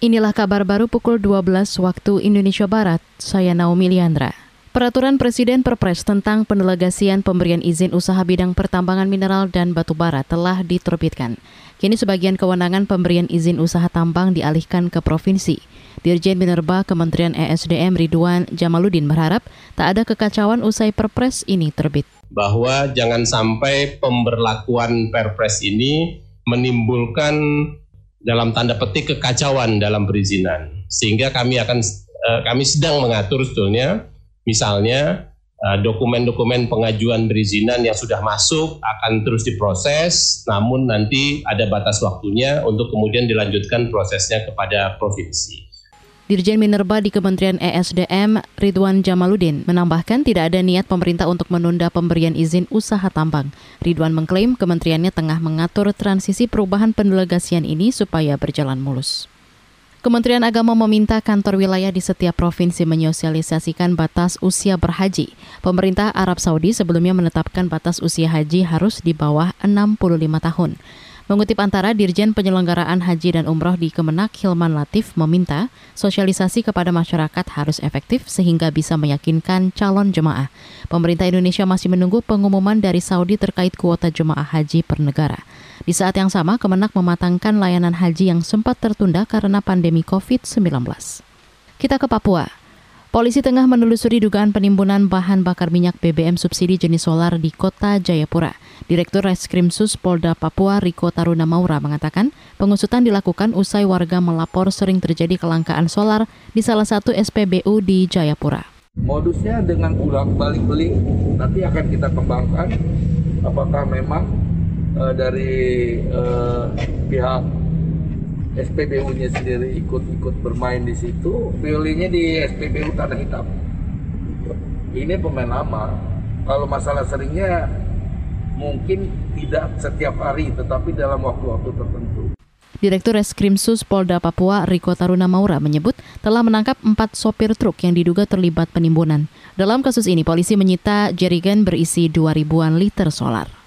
Inilah kabar baru pukul 12 waktu Indonesia Barat. Saya Naomi Liandra. Peraturan Presiden Perpres tentang pendelegasian pemberian izin usaha bidang pertambangan mineral dan batu bara telah diterbitkan. Kini sebagian kewenangan pemberian izin usaha tambang dialihkan ke provinsi. Dirjen Minerba Kementerian ESDM Ridwan Jamaludin berharap tak ada kekacauan usai Perpres ini terbit. Bahwa jangan sampai pemberlakuan Perpres ini menimbulkan dalam tanda petik kekacauan dalam perizinan. Sehingga kami akan uh, kami sedang mengatur sebetulnya misalnya eh, dokumen-dokumen pengajuan perizinan yang sudah masuk akan terus diproses, namun nanti ada batas waktunya untuk kemudian dilanjutkan prosesnya kepada provinsi. Dirjen Minerba di Kementerian ESDM Ridwan Jamaludin menambahkan tidak ada niat pemerintah untuk menunda pemberian izin usaha tambang. Ridwan mengklaim kementeriannya tengah mengatur transisi perubahan pendelegasian ini supaya berjalan mulus. Kementerian Agama meminta kantor wilayah di setiap provinsi menyosialisasikan batas usia berhaji. Pemerintah Arab Saudi sebelumnya menetapkan batas usia haji harus di bawah 65 tahun. Mengutip antara Dirjen Penyelenggaraan Haji dan Umroh di Kemenak Hilman Latif meminta sosialisasi kepada masyarakat harus efektif sehingga bisa meyakinkan calon jemaah. Pemerintah Indonesia masih menunggu pengumuman dari Saudi terkait kuota jemaah haji per negara. Di saat yang sama, Kemenak mematangkan layanan haji yang sempat tertunda karena pandemi COVID-19. Kita ke Papua. Polisi tengah menelusuri dugaan penimbunan bahan bakar minyak BBM subsidi jenis solar di kota Jayapura. Direktur Reskrimsus Polda Papua Riko Taruna Maura mengatakan pengusutan dilakukan usai warga melapor sering terjadi kelangkaan solar di salah satu SPBU di Jayapura. Modusnya dengan ulang balik beli nanti akan kita kembangkan apakah memang uh, dari uh, pihak SPBU-nya sendiri ikut-ikut bermain di situ, pilihnya di SPBU Tanah Hitam. Ini pemain lama. Kalau masalah seringnya mungkin tidak setiap hari, tetapi dalam waktu-waktu tertentu. Direktur Reskrimsus Polda Papua Riko Taruna Maura menyebut telah menangkap empat sopir truk yang diduga terlibat penimbunan. Dalam kasus ini, polisi menyita jerigen berisi 2 ribuan liter solar.